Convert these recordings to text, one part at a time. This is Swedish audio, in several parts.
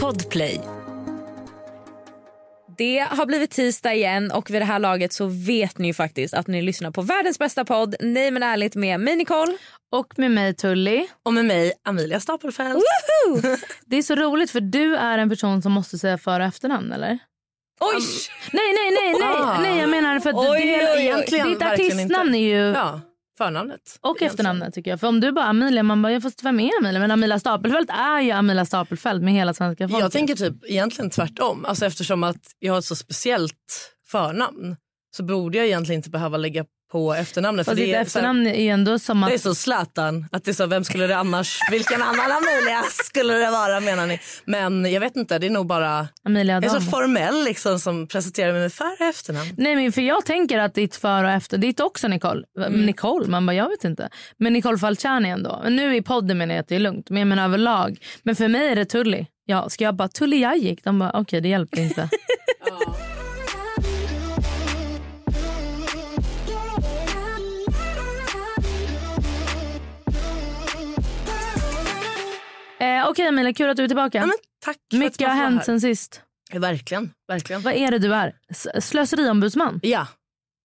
Podplay. Det har blivit tisdag igen och vid det här laget så vet ni ju faktiskt att ni lyssnar på världens bästa podd Nej men ärligt med mig Nicole. Och med mig Tully. Och med mig Amelia Stapelfelt. Det är så roligt för du är en person som måste säga för och efternamn eller? Oj! Nej nej nej nej, Ah. nej jag menar för att Oj, det, oj, oj. Ditt artistnamn är ju Ja, förnamnet. och egentligen. efternamnet tycker jag. För om du bara Amelia man bara jag får vem är Amelia? Men Amelia Stapelfelt är ju Amelia Stapelfelt med hela svenska folket. Jag tänker typ egentligen tvärtom. Alltså eftersom att jag har ett så speciellt förnamn så borde jag egentligen inte behöva lägga på efternamnet. Fast för ditt efternamn är ju ändå som att det är så Zlatan. Att det är så, vem skulle det annars, vilken annan Amelia skulle det vara menar ni? Men jag vet inte, det är nog bara, Amelia jag är så Adam. formell liksom som presenterar mig med för och efternamn. Nej men för jag tänker att ditt för och efter, ditt också Nicole. Mm. Nicole, man bara jag vet inte. Men Nicole Falciani ändå. Men nu i podden menar jag att det är lugnt. Men jag menar överlag. Men för mig är det Tully. Ja, ska jag bara Tully Jajik? De bara okej det hjälpte inte. eh, okej Emilia, kul att du är tillbaka. Ja, tack Mycket har hänt sen sist. Ja, Verkligen, verkligen. Vad är det du är? Slöseriombudsman? Ja,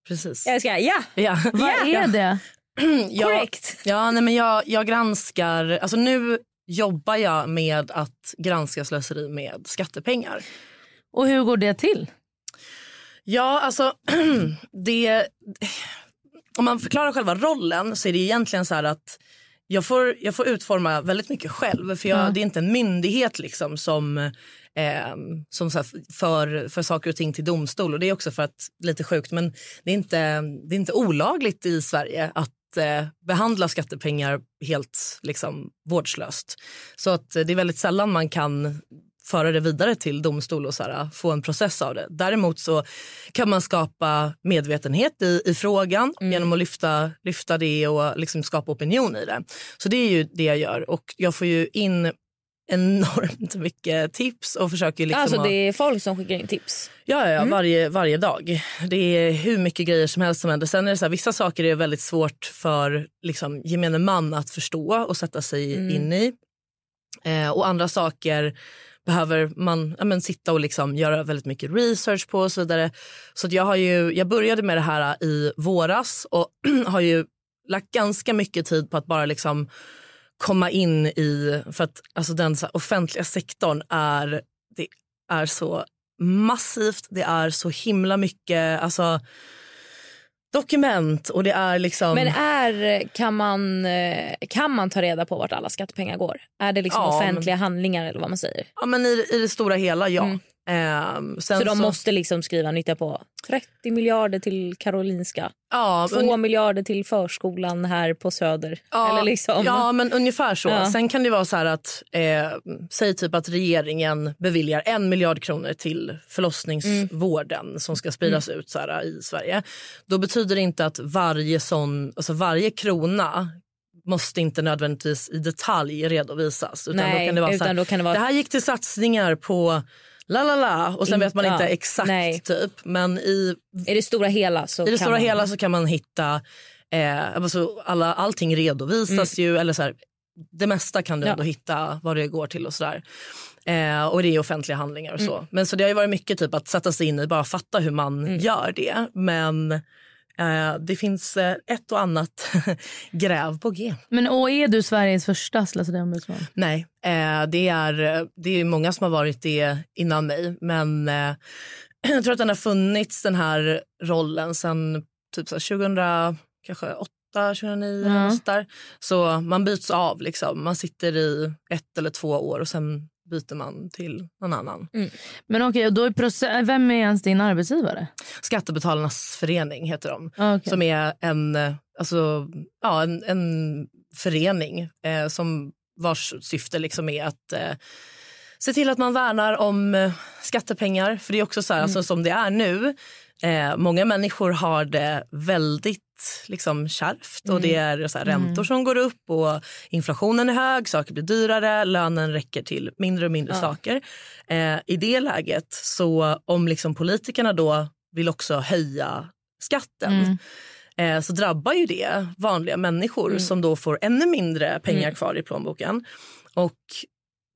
precis. Jag ska, ja, Ja. Vad är det? Ja. korrekt. Ja, nej, men jag, jag granskar... Alltså nu jobbar jag med att granska slöseri med skattepengar. Och hur går det till? Ja, alltså det... Om man förklarar själva rollen så är det egentligen så här att jag får, jag får utforma väldigt mycket själv. För jag, Ja. Det är inte en myndighet liksom som, eh, som så för, för saker och ting till domstol. Och Det är också för att, lite sjukt, men det är inte, det är inte olagligt i Sverige att eh, behandla skattepengar helt liksom, vårdslöst. Så att eh, det är väldigt sällan man kan föra det vidare till domstol och så här, få en process av det. Däremot så kan man skapa medvetenhet i, i frågan genom att lyfta, lyfta det och liksom skapa opinion i det. Så det är ju det jag gör och jag får ju in enormt mycket tips och försöker liksom Alltså det är folk som skickar in tips. Ja, ja varje, varje dag. Det är hur mycket grejer som helst som händer. Sen är det så här, vissa saker är väldigt svårt för liksom, gemene man att förstå och sätta sig in i. Eh, och andra saker behöver man ja, men, sitta och liksom göra väldigt mycket research på och så vidare. Så att jag, har ju, jag började med det här i våras och har ju lagt ganska mycket tid på att bara liksom komma in i... För att alltså, den så offentliga sektorn är, det är så massivt. Det är så himla mycket alltså, dokument och det är liksom... Men är, kan, man, eh, kan man ta reda på vart alla skattepengar går? Är det liksom Ja, offentliga handlingar eller vad man säger? ja, men i, I det stora hela, ja. Ehm, sen Så de måste liksom skriva nytta på 30 miljarder till Karolinska, ja, 2 un- miljarder till förskolan här på Söder. Ja, Eller liksom. ja, men ungefär så. Ja. Sen kan det vara så att, eh, säg typ att regeringen beviljar en miljard kronor till förlossningsvården som ska spridas ut så här, i Sverige. Då betyder det inte att varje sån, alltså varje krona måste inte nödvändigtvis i detalj redovisas. Utan Nej, då kan det vara så utan här, då kan det vara- det här gick till satsningar på la la la och sen vet man inte exakt nej. typ. Men i I det stora hela så i det kan stora man... hela så kan man hitta... Eh, alltså alla, allting redovisas ju. Eller så här, det mesta kan du Ja. ändå hitta vad det går till och sådär. Eh, och det är offentliga handlingar och så. Men så det har ju varit mycket typ att sätta sig in i, bara fatta hur man gör det. Men det finns eh, ett och annat gräv på G. Men och är du Sveriges första slöseriombudsman? Nej, eh, det, är, det är många som har varit det innan mig. Men eh, jag tror att den har funnits, den här rollen, sen typ så här 2000, kanske 8, 2009 Ja. eller något där. Så man byts av. Liksom. Man sitter i ett eller två år och sen byter man till någon annan. Men okej, då är proce- vem är ens din arbetsgivare? Skattebetalarnas förening heter de. Ah, okej. Som är en, eh, alltså, ja, en, en förening eh, som vars syfte liksom är att eh, se till att man värnar om eh, skattepengar. För det är också så här, alltså, som det är nu. Eh, många människor har det väldigt liksom, kärvt. Och det är så här, räntor som går upp och inflationen är hög, saker blir dyrare, lönen räcker till mindre och mindre saker. Eh, I det läget, så om liksom politikerna då vill också höja skatten eh, så drabbar ju det vanliga människor som då får ännu mindre pengar kvar i plånboken. Och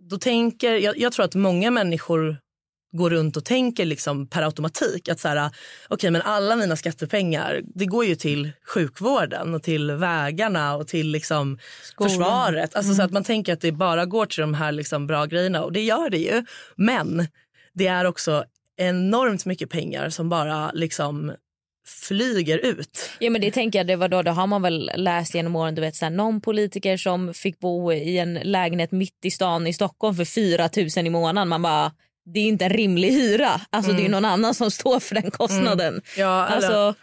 då tänker, jag, jag tror att många människor går runt och tänker liksom per automatik att så här, okay, men alla mina skattepengar det går ju till sjukvården och till vägarna och till liksom försvaret. Alltså så att man tänker att det bara går till de här liksom bra grejerna och det gör det ju. Men det är också enormt mycket pengar som bara liksom flyger ut. Ja men det tänker jag, det var då, det har man väl läst genom åren. Du vet, så här, någon politiker som fick bo i en lägenhet mitt i stan i Stockholm för 4 000 i månaden. Man bara, det är inte en rimlig hyra. Alltså det är någon annan som står för den kostnaden. Ja, eller- Alltså,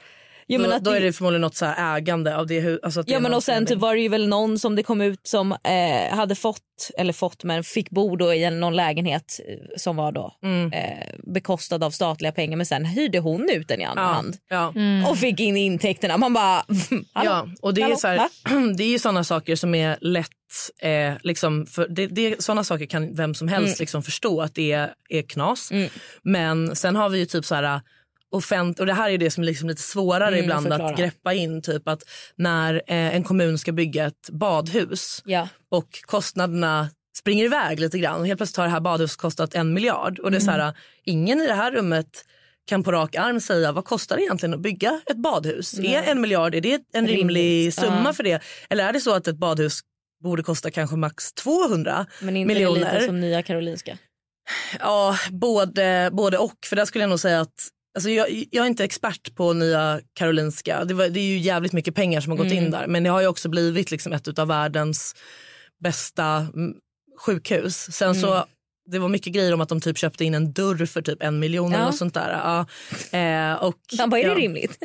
jo, men då, att då är det förmodligen något så här ägande av det alltså att det Ja men och sen typ var det ju väl någon som det kom ut som eh, hade fått, eller fått men fick bo då i en, någon lägenhet eh, som var då Mm. eh, bekostad av statliga pengar men sen hyrde hon ut den i andra ja, hand ja. och fick in intäkterna. Man bara, hallå? Ja, och det är, så här, det är ju såna saker som är lätt... Eh, liksom, för det, det, såna saker kan vem som helst liksom förstå att det är, är knas. Men sen har vi ju typ så här... Offent, och det här är det som är liksom lite svårare ibland förklara. att greppa in. Typ att när eh, en kommun ska bygga ett badhus Ja. och kostnaderna springer iväg lite grann. Och helt plötsligt har det här badhuset kostat en miljard. Och det är så här, ingen i det här rummet kan på rak arm säga vad kostar det egentligen att bygga ett badhus. Är en miljard är det en rimlig Rimligt, summa ja. för det? Eller är det så att ett badhus borde kosta kanske max 200 Men inte miljoner? lite som Nya Karolinska. Ja, både, både och. För där skulle jag nog säga att Alltså jag, jag är inte expert på Nya Karolinska. Det, var, det är ju jävligt mycket pengar som har gått Mm. in där. Men det har ju också blivit liksom ett av världens bästa mm, sjukhus. Sen Mm. så det var mycket grejer om att de typ köpte in en dörr för typ en miljon Ja. eller sånt där. Ja. Eh, och, Man bara, är ja. det rimligt?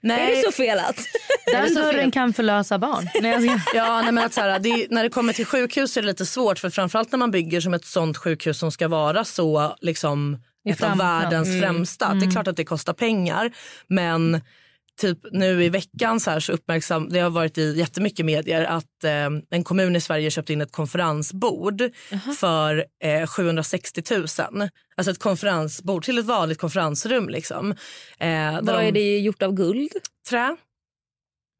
Nej, Är det så felat? Den så fel? dörren kan förlösa barn. Nej, jag ska... Ja, nej, men att så här, det, när det kommer till sjukhus är det lite svårt. För framförallt när man bygger som ett sånt sjukhus som ska vara så liksom, ett av världens främsta. Det är klart att det kostar pengar. Men typ nu i veckan så här så uppmärksam, det har varit i jättemycket medier att eh, en kommun i Sverige köpte in ett konferensbord för eh, 760 000. Alltså ett konferensbord till ett vanligt konferensrum. Liksom. Eh, Vad de- är det gjort av guld? Trä.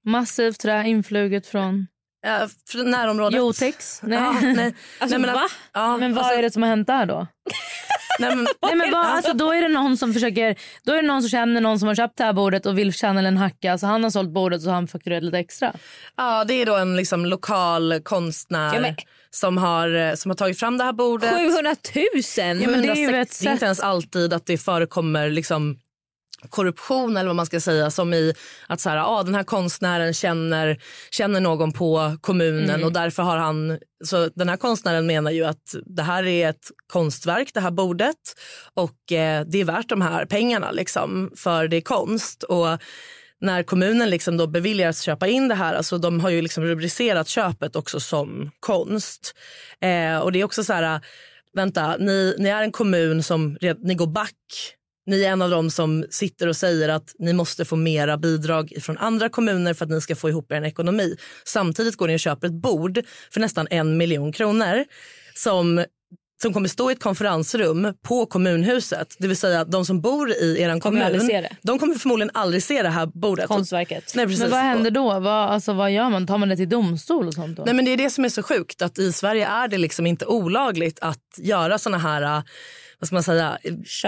Massivt trä influget från Eh, från närområdet. Jotex. Nej. Ja, nej. Alltså, nej, men, va? att- ja, Men vad alltså, är det som har hänt där då? Nej, men, Nej, men vad, alltså, då är det någon som försöker Då är det någon som känner någon som har köpt det här bordet och vill tjäna en hacka så han har sålt bordet så han fakturerat lite extra. Ja, det är då en liksom lokal konstnär Ja, men- som, har, eh, som har tagit fram det här bordet. 700 000? Ja, men det är ju 160 ett det är inte sätt- ens alltid att det förekommer liksom korruption eller vad man ska säga som i att så här, ah, den här konstnären känner, känner någon på kommunen Mm. och därför har han så den här konstnären menar ju att det här är ett konstverk det här bordet och eh, det är värt de här pengarna liksom för det är konst och när kommunen liksom då beviljar att köpa in det här, alltså de har ju liksom rubricerat köpet också som konst. Eh, och det är också så här, vänta, ni, ni är en kommun som, ni går back. Ni är en av dem som sitter och säger att ni måste få mera bidrag från andra kommuner för att ni ska få ihop er ekonomi. Samtidigt går ni och köper ett bord för nästan en miljon kronor som som kommer stå i ett konferensrum på kommunhuset. Det vill säga de som bor i er kommun. det. De kommer förmodligen aldrig se det här bordet. Konstverket. Nej, precis. Men vad händer då? Vad, alltså, vad gör man? Tar man det till domstol och sånt då? Nej, men det är det som är så sjukt. Att I Sverige är det liksom inte olagligt att göra såna här vad ska man säga,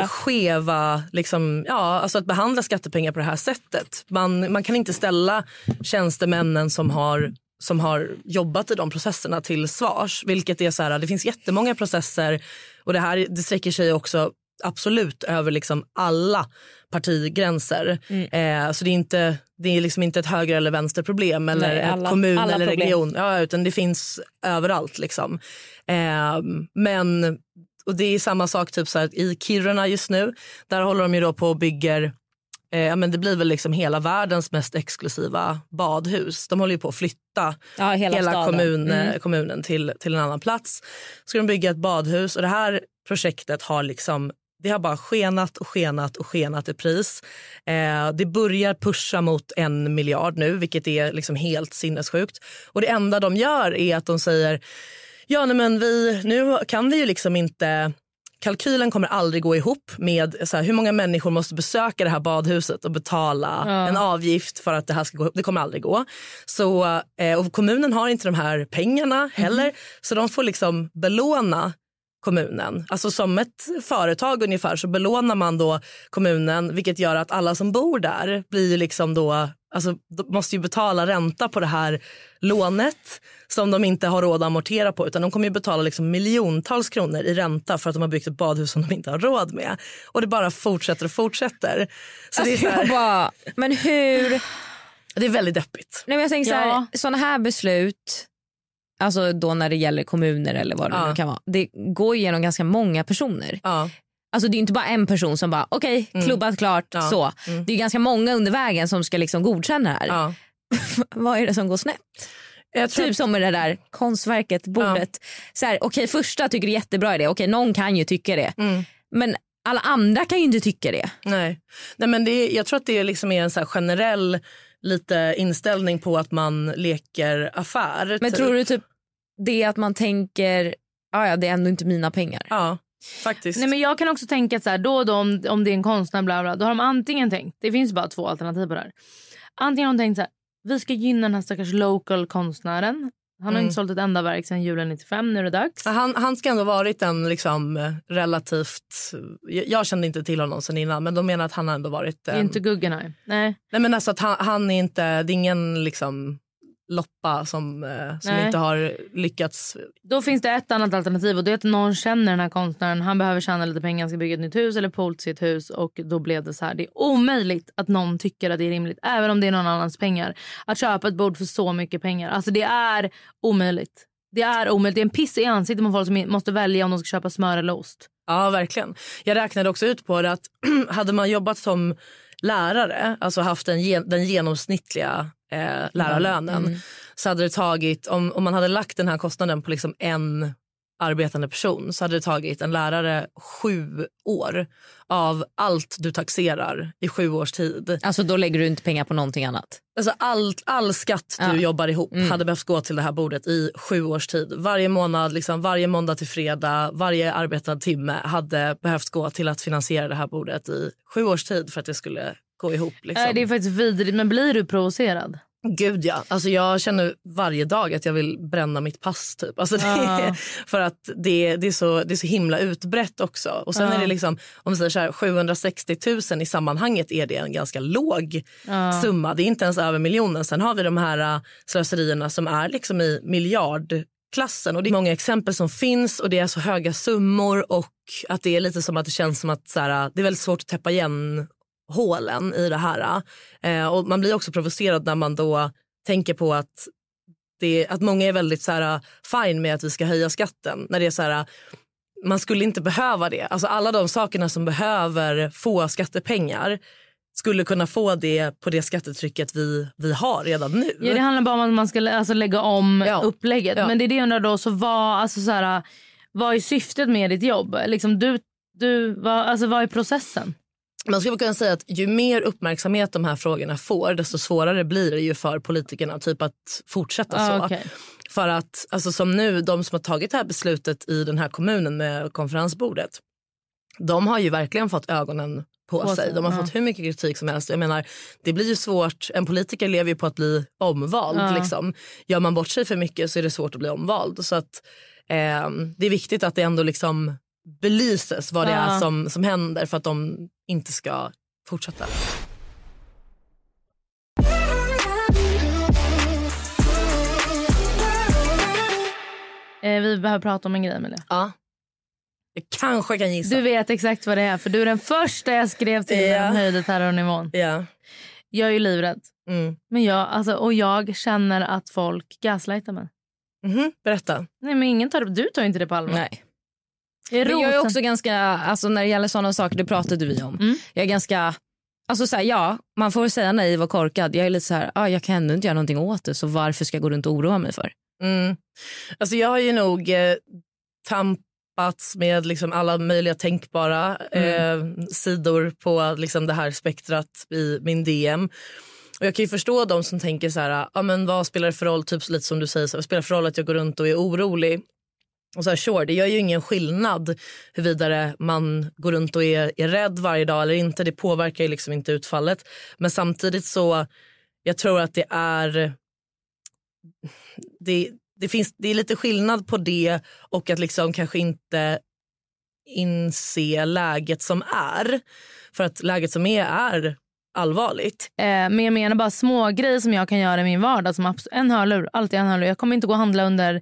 skeva... Liksom, ja, alltså att behandla skattepengar på det här sättet. Man, man kan inte ställa tjänstemännen som har som har jobbat i de processerna till svars. Vilket är så här, Det finns jättemånga processer och det här det sträcker sig också absolut över liksom alla partigränser. Eh, så det är, inte, det är liksom inte ett höger eller vänsterproblem eller Nej, alla- ett kommun alla eller problem. region. Ja, utan det finns överallt. Liksom. Eh, men och det är samma sak typ så här, i Kiruna just nu. Där håller de ju då på och bygger Eh, men det blir väl liksom hela världens mest exklusiva badhus. De håller på att flytta Ja, hela staden. kommun, Mm. eh, kommunen till, till en annan plats. Ska de bygga ett badhus och det här projektet har liksom det har bara skenat och skenat och skenat i pris. Eh, det börjar pusha mot en miljard nu, vilket är liksom helt sinnessjukt. Och det enda de gör är att de säger ja, nej, men vi, nu kan vi ju liksom inte kalkylen kommer aldrig gå ihop med så här, hur många människor måste besöka det här badhuset och betala Ja. en avgift för att det här ska gå ihop. Det kommer aldrig gå. Så, eh, och kommunen har inte de här pengarna heller så de får liksom belåna kommunen. Alltså som ett företag ungefär så belånar man då kommunen vilket gör att alla som bor där blir ju liksom då Alltså, måste ju betala ränta på det här lånet som de inte har råd att amortera på. Utan De kommer ju betala liksom miljontals kronor i ränta för att de har byggt ett badhus som de inte har råd med. Och det bara fortsätter och fortsätter. Så det, är Alltså, så här, bara, men hur... det är väldigt deppigt. Nej, men jag tänker så här, Ja. såna här beslut, alltså då när det gäller kommuner eller vad det Ja. nu kan vara, det går igenom ganska många personer. Ja. Alltså det är inte bara en person som bara okej, klubbat klart, Mm. Ja. så. Mm. Det är ganska många under vägen som ska liksom godkänna det här. Ja. Vad är det som går snett? Jag tror Typ som med det där konstverket, bordet. Så här, okej, första tycker det är jättebra idé, okej någon kan ju tycka det. Mm. Men alla andra kan ju inte tycka det. Nej, Nej men det, är- jag tror att det liksom är en så generell lite inställning på att man leker affär. Men typ. tror du typ det att man tänker, "Ah, ja det är ändå inte mina pengar. Ja, faktiskt. Nej, men jag kan också tänka att så här, då och då om, om det är en konstnär bla bla, då har de antingen tänkt, det finns bara två alternativ på det här. Antingen har de tänkt så här, vi ska gynna den här stackars local konstnären. Han har Mm. inte sålt ett enda verk sedan julen 95, nu är det dags. Han, han ska ändå ha varit en liksom relativt... Jag, jag kände inte till honom sen innan men de menar att han har ändå varit... Det är En, inte Guggenheim. Nej. nej men alltså att han, han är inte... Det är ingen liksom loppa som, eh, som Nej. inte har lyckats... Då finns det ett annat alternativ och det är att någon känner den här konstnären. Han behöver tjäna lite pengar, han ska bygga ett nytt hus eller pool till sitt hus och då blev det så här. Det är omöjligt att någon tycker att det är rimligt, även om det är någon annans pengar. Att köpa ett bord för så mycket pengar. Alltså det är omöjligt. Det är omöjligt. Det är en piss i ansiktet på folk som måste välja om de ska köpa smör eller ost. Ja, verkligen. Jag räknade också ut på det att hade man jobbat som lärare, alltså haft den, den genomsnittliga eh, lärarlönen Mm. så hade det tagit, om, om man hade lagt den här kostnaden på liksom en arbetande person så hade det tagit en lärare sju år av allt du taxerar i sju års tid. Alltså då lägger du inte pengar på någonting annat. Alltså allt, all skatt du Ja. jobbar ihop Mm. hade behövt gå till det här bordet i sju års tid. Varje månad, liksom, varje måndag till fredag, varje arbetad timme hade behövt gå till att finansiera det här bordet i sju års tid för att det skulle gå ihop. Liksom. Nej, det är faktiskt vidrigt. Men blir du provocerad? Gud ja. Alltså jag känner varje dag att jag vill bränna mitt pass. Typ. Alltså det, Ja. För att det, det, är så, det är så himla utbrett också. Och sen Ja. är det liksom, om vi säger så här, 760 000 i sammanhanget är det en ganska låg Ja. summa. Det är inte ens över miljonen. Sen har vi de här äh, slöserierna som är liksom i miljardklassen. Och det är många exempel som finns och det är så höga summor och att det är lite som att det känns som att så här, det är väldigt svårt att täppa igen hålen i det här. Eh, och man blir också provocerad när man då tänker på att det, att många är väldigt så här, fine med att vi ska höja skatten. När det är så här, man skulle inte behöva det. Alltså alla de sakerna som behöver få skattepengar skulle kunna få det på det skattetrycket vi, vi har redan nu. Ja, det handlar bara om att man ska alltså, lägga om Ja. upplägget. Ja. Men det är det jag undrar då, så vad, alltså, så här, vad är syftet med ditt jobb? Liksom, du, du, vad, alltså, vad är processen? Man skulle kunna säga att ju mer uppmärksamhet de här frågorna får desto svårare blir det ju för politikerna typ att fortsätta Ah, så. okej. För att alltså som nu, de som har tagit det här beslutet i den här kommunen med konferensbordet, de har ju verkligen fått ögonen på, På sig. sig, De har ja. fått hur mycket kritik som helst. Jag menar, det blir ju svårt. En politiker lever ju på att bli omvald. Ja. Liksom. Gör man bort sig för mycket så är det svårt att bli omvald. Så att, eh, det är viktigt att det ändå liksom belyses vad det Ja. är som, som händer för att de inte ska fortsätta. Eh, vi behöver prata om en grej Emilia. Ja. Jag kanske kan gissa. Du vet exakt vad det är för du är den första jag skrev till när Ja. de höjde terrornivån. Ja. Jag är ju livrädd. Mm. Men jag, alltså, och jag känner att folk gaslightar mig. Mhm, Berätta. Nej men ingen tar, du tar inte det på allvar. Nej. Jag är Men jag är också ganska, alltså när det gäller sådana saker, det pratade vi om. Mm. Jag är ganska, alltså så här, ja, man får säga naiv och korkad. Jag är lite så här, ah, jag kan ändå inte göra någonting åt det så varför ska jag gå runt och oroa mig för? Mm. Alltså jag har ju nog eh, tampats med liksom alla möjliga tänkbara eh, sidor på liksom det här spektrat i min DM. Och jag kan ju förstå de som tänker så här, ah, men vad spelar det för roll, typ lite som du säger, spelar för roll att jag går runt och är orolig? Och så här, sure, det gör ju ingen skillnad huruvida man går runt och är, är rädd varje dag eller inte. Det påverkar ju liksom inte utfallet. Men samtidigt så, jag tror att det är det, det, finns, det är lite skillnad på det och att liksom kanske inte inse läget som är. För att läget som är är allvarligt. Eh, men jag menar bara små grejer som jag kan göra i min vardag. Som abs- en hörlur, alltid en hörlur. Jag kommer inte gå och handla under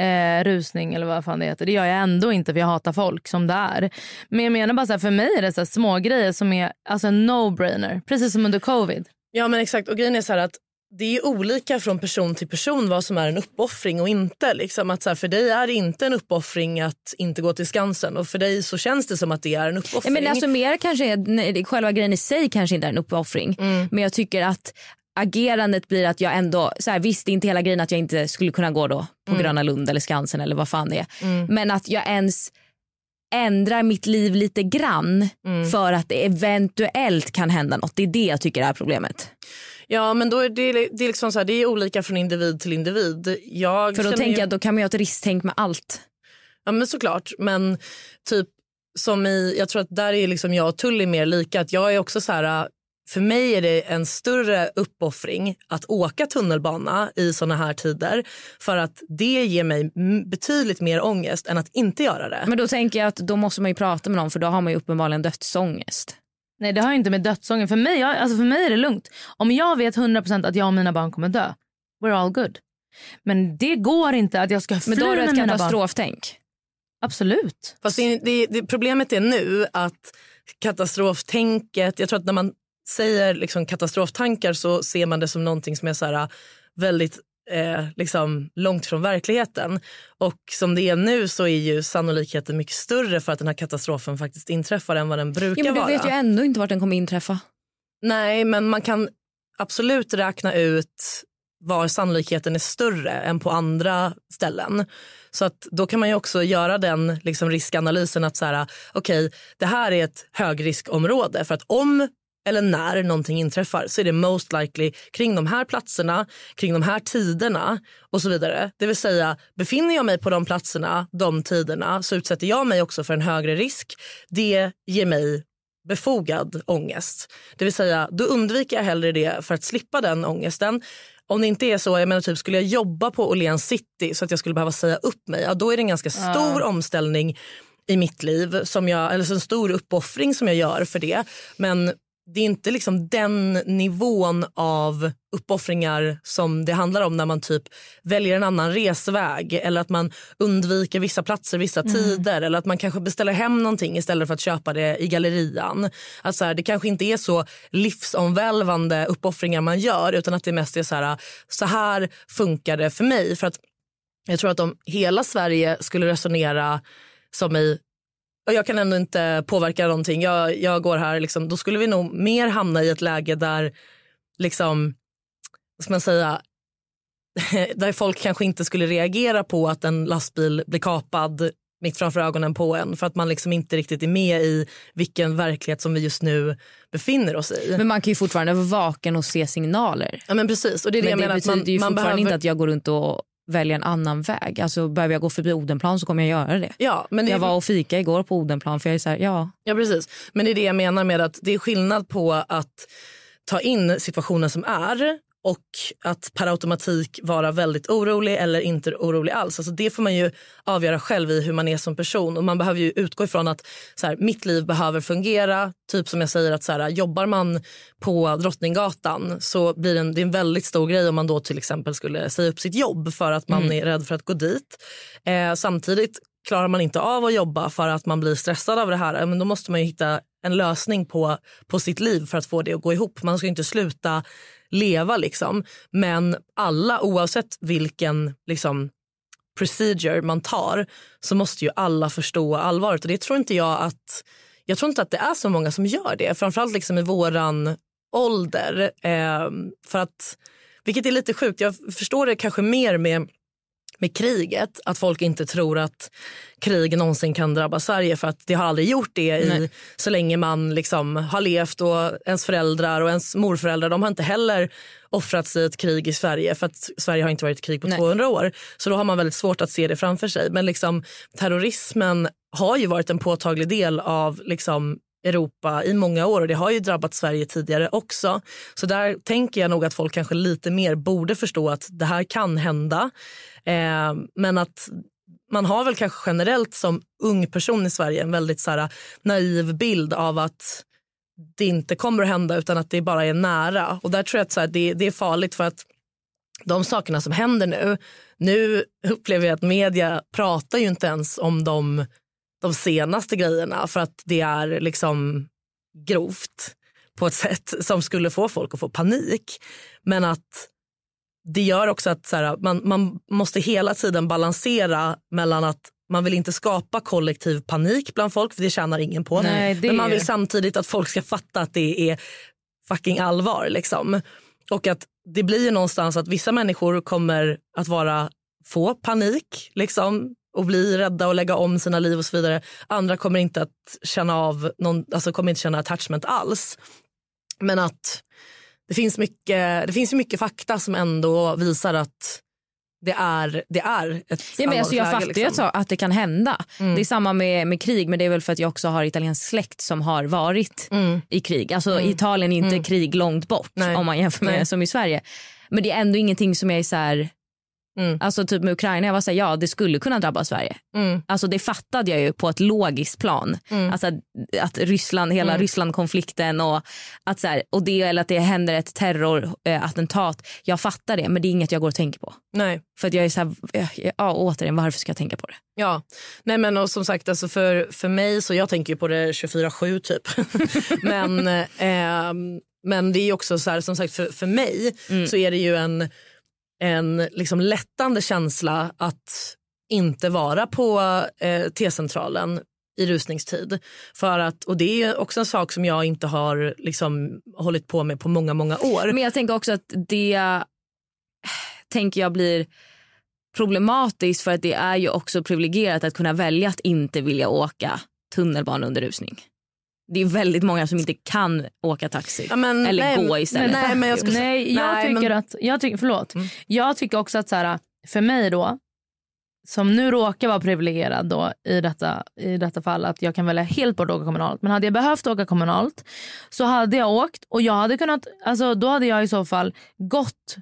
eh, rusning eller vad fan det heter. Det gör jag ändå inte för jag hatar folk som det är. Men jag menar bara så här, för mig är det så små grejer som är alltså en no-brainer. Precis som under covid. Ja men exakt och grejen är så här att det är olika från person till person vad som är en uppoffring och inte. Liksom att så här, för dig är det inte en uppoffring att inte gå till Skansen och för dig så känns det som att det är en Ja, uppoffring. men alltså mer kanske är, själva grejen i sig kanske inte är en uppoffring. Men jag tycker att agerandet blir att jag ändå, så här, visst det är inte hela grejen att jag inte skulle kunna gå då på Gröna Lund eller Skansen eller vad fan det är. Men att jag ens ändrar mitt liv lite grann för att det eventuellt kan hända något. Det är det jag tycker är problemet. Ja men då är det, det, är liksom så här, det är olika från individ till individ. Jag För då tänker ju- jag då kan man göra ett risktänk med allt. Ja men såklart. Men typ som i, jag tror att där är liksom jag och Tully mer lika. Att jag är också så här, för mig är det en större uppoffring att åka tunnelbana i såna här tider. För att det ger mig betydligt mer ångest än att inte göra det. Men då tänker jag att då måste man ju prata med någon för då har man ju uppenbarligen dödsångest. Nej det har inte med dödsånger. För mig, jag, alltså för mig är det lugnt. Om jag vet 100% att jag och mina barn kommer dö. We're all good. Men det går inte att jag ska fly Men då har du med ett mina barn. katastroftänk. Absolut. Fast det, det, det, problemet är nu att katastroftänket, jag tror att när man säger liksom katastroftankar så ser man det som någonting som är så här, väldigt eh, liksom långt från verkligheten. Och som det är nu så är ju sannolikheten mycket större för att den här katastrofen faktiskt inträffar än vad den brukar Ja, men du vara. vet ju ändå inte vart den kommer inträffa. Nej, men man kan absolut räkna ut var sannolikheten är större än på andra ställen. Så att då kan man ju också göra den liksom riskanalysen att så här, okej, det här är ett högriskområde för att om eller när någonting inträffar så är det most likely kring de här platserna, kring de här tiderna och så vidare. Det vill säga, befinner jag mig på de platserna, de tiderna så utsätter jag mig också för en högre risk. Det ger mig befogad ångest. Det vill säga, då undviker jag hellre det för att slippa den ångesten. Om det inte är så, jag menar typ skulle jag jobba på Åhléns city så att jag skulle behöva säga upp mig, ja, då är det en ganska stor omställning i mitt liv, som jag, eller så en stor uppoffring som jag gör för det. Men det är inte liksom den nivån av uppoffringar som det handlar om när man typ väljer en annan resväg eller att man undviker vissa platser vissa tider eller att man kanske beställer hem någonting istället för att köpa det i gallerian. Att så här, det kanske inte är så livsomvälvande uppoffringar man gör utan att det mest är så här, så här funkar det för mig. För att jag tror att om hela Sverige skulle resonera som i jag kan ändå inte påverka någonting. Jag, jag går här, liksom, då skulle vi nog mer hamna i ett läge där, liksom, vad ska man säga, där folk kanske inte skulle reagera på att en lastbil blir kapad mitt framför ögonen på en för att man liksom inte riktigt är med i vilken verklighet som vi just nu befinner oss i. Men man kan ju fortfarande vara vaken och se signaler. Ja men precis. Och det är det Men jag det menar. att betyder man, ju man fortfarande behöver... inte att jag går runt och väljer en annan väg. Alltså behöver jag gå förbi Odenplan så kommer jag göra det. Ja, men det Jag var och fika igår på Odenplan för jag är så här, ja. Ja, precis. Men det är det jag menar med att det är skillnad på att ta in situationen som är och att per automatik vara väldigt orolig eller inte orolig alls. Alltså det får man ju avgöra själv i hur man är som person. Och Man behöver ju utgå ifrån att så här, mitt liv behöver fungera. Typ som jag säger att så här, jobbar man på Drottninggatan så blir det en, det är en väldigt stor grej om man då till exempel skulle säga upp sitt jobb för att man är rädd för att gå dit. Eh, samtidigt klarar man inte av att jobba för att man blir stressad av det här, men då måste man ju hitta en lösning på, på sitt liv för att få det att gå ihop. Man ska inte sluta leva liksom. Men alla oavsett vilken liksom, procedure man tar så måste ju alla förstå allvaret och det tror inte jag att jag tror inte att det är så många som gör det. Framförallt liksom i våran ålder. Eh, för att, vilket är lite sjukt. Jag förstår det kanske mer med med kriget. Att folk inte tror att krig någonsin kan drabba Sverige för att det har aldrig gjort det i, Nej. så länge man liksom har levt och ens föräldrar och ens morföräldrar de har inte heller offrats i ett krig i Sverige för att Sverige har inte varit i krig på Nej. 200 år. Så då har man väldigt svårt att se det framför sig. Men liksom, terrorismen har ju varit en påtaglig del av liksom, Europa i många år och det har ju drabbat Sverige tidigare också. Så där tänker jag nog att folk kanske lite mer borde förstå att det här kan hända. Eh, men att man har väl kanske generellt som ung person i Sverige en väldigt så här, naiv bild av att det inte kommer att hända utan att det bara är nära. Och där tror jag att så här, det, det är farligt för att de sakerna som händer nu, nu upplever jag att media pratar ju inte ens om de, de senaste grejerna för att det är liksom grovt på ett sätt som skulle få folk att få panik. Men att det gör också att så här, man, man måste hela tiden balansera mellan att man vill inte skapa kollektiv panik bland folk för det tjänar ingen på. Nej, det- Men man vill samtidigt att folk ska fatta att det är fucking allvar. Liksom. Och att det blir ju någonstans att vissa människor kommer att vara få panik liksom, och bli rädda och lägga om sina liv och så vidare. Andra kommer inte att känna av någon, alltså kommer inte känna attachment alls. Men att det finns mycket, det finns ju mycket fakta som ändå visar att det är, det är ett Ja, men alltså, jag fattar ju läge, att, det kan hända. Det är samma med, med krig men det är väl för att jag också har italiensk släkt som har varit i krig. Alltså Italien är inte krig långt bort Nej. om man jämför med Nej. som i Sverige. Men det är ändå ingenting som jag är så här... Mm. Alltså typ med Ukraina, jag var så här, ja det skulle kunna drabba Sverige. Mm. Alltså det fattade jag ju på ett logiskt plan. Alltså att, Ryssland, hela Mm. Rysslandkonflikten och att så här, och det eller att det händer ett terrorattentat. Jag fattar det men det är inget jag går och tänker på. Nej. För att jag är så här, ja, återigen varför ska jag tänka på det? Ja, nej men och som sagt alltså för, för mig så jag tänker ju på det 24-7 typ. men, ehm, men det är ju också så här som sagt för, för mig så är det ju en, en liksom lättande känsla att inte vara på eh, T-centralen i rusningstid. För att, och det är också en sak som jag inte har liksom, hållit på med på många, många år. Men jag tänker också att det eh, tänker jag blir problematiskt för att det är ju också privilegierat att kunna välja att inte vilja åka tunnelbana under rusning. Det är väldigt många som inte kan åka taxi Ja, men, eller nej, gå istället. Nej, men jag ska, Nej, jag nej, tycker men- att... Jag tycker, förlåt. Mm. Jag tycker också att så här, för mig då, som nu råkar vara privilegierad då i detta, i detta fall, att jag kan välja helt bort att åka kommunalt. Men hade jag behövt åka kommunalt så hade jag åkt och jag hade kunnat, alltså då hade jag i så fall gått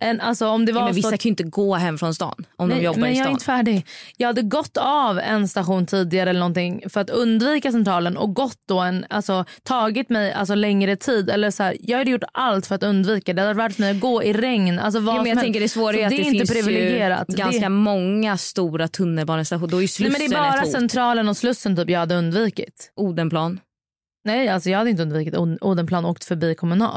en, alltså om det var Ja, men vissa så- kan ju inte gå hem från stan om Nej, de jobbar men i jag är stan. inte färdig. Jag hade gått av en station tidigare eller någonting för att undvika centralen och gått då en, alltså tagit mig alltså längre tid. Eller så här, jag hade gjort allt för att undvika det. Det hade varit för mig att gå i regn. Alltså vad Jo, men jag tänker det svåra är att det, inte finns privilegierat. ganska det, många stora tunnelbanestationer. Då är nej, men det är bara centralen och Slussen typ jag hade undvikit. Odenplan. Nej, alltså jag hade inte undvikit Odenplan och åkt förbi kommunal.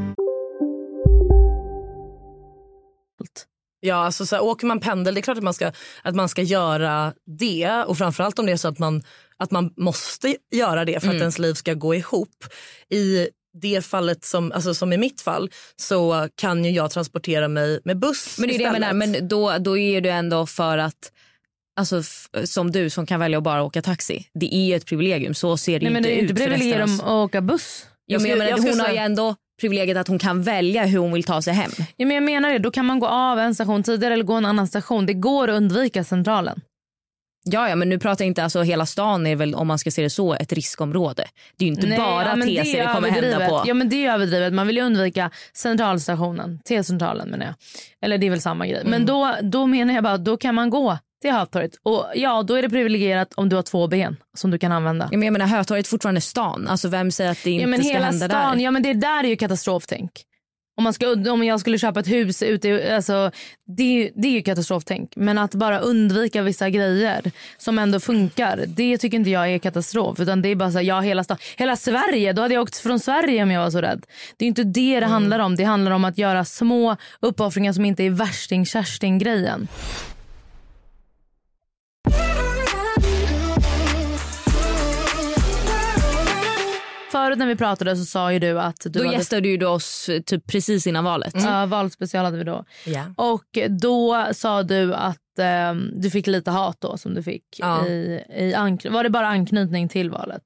Ja, alltså så här, åker man pendel, det är klart att man ska, att man ska göra det. Och framförallt om det är så att man, att man måste göra det för att Mm. ens liv ska gå ihop. I det fallet, som, alltså som i mitt fall, så kan ju jag transportera mig med buss Men det är det jag istället. menar, men då, då är det ändå för att Alltså som du som kan välja att bara åka taxi. Det är ju ett privilegium. Så ser det Nej, ju men inte det är ju ut inte privilegium att åka buss. Ja, men jag menar, jag hon har ju ändå privilegiet att hon kan välja hur hon vill ta sig hem. Ja, men jag menar det, då kan man gå av en station tidigare eller gå en annan station. Det går att undvika centralen. Ja, ja, men nu pratar jag inte alltså hela stan är väl om man ska se det så ett riskområde. Det är ju inte Nej, bara ja, TC är det kommer hända på. Ja men det är överdrivet. Man vill ju undvika centralstationen, T-centralen menar jag. Eller det är väl samma grej. Mm. Men då, då menar jag bara, då kan man gå till Hötorget. Och ja, då är det privilegierat om du har två ben som du kan använda. Ja, men jag menar Hötorget är fortfarande stan. Alltså vem säger att det inte Ja men ska hela hända stan, där? ja men det där är ju katastroftänk. Om, man ska, om jag skulle köpa ett hus ute, alltså, det, är det är ju katastroftänk. Men att bara undvika vissa grejer som ändå funkar, det tycker inte jag är katastrof. Utan det är bara så här, ja hela stan, hela Sverige, då hade jag åkt från Sverige om jag var så rädd. Det är inte det det handlar om. Det handlar om att göra små uppoffringar som inte är värsting-kärsting-grejen. Förut när vi pratade så sa ju du att du Då hade gästade ju du oss eh, typ precis innan valet. Ja, valspecial hade vi då. Ja. Och då sa du att ehm, du fick lite hat då som du fick. Ja. I, i ankn- var det bara anknytning till valet?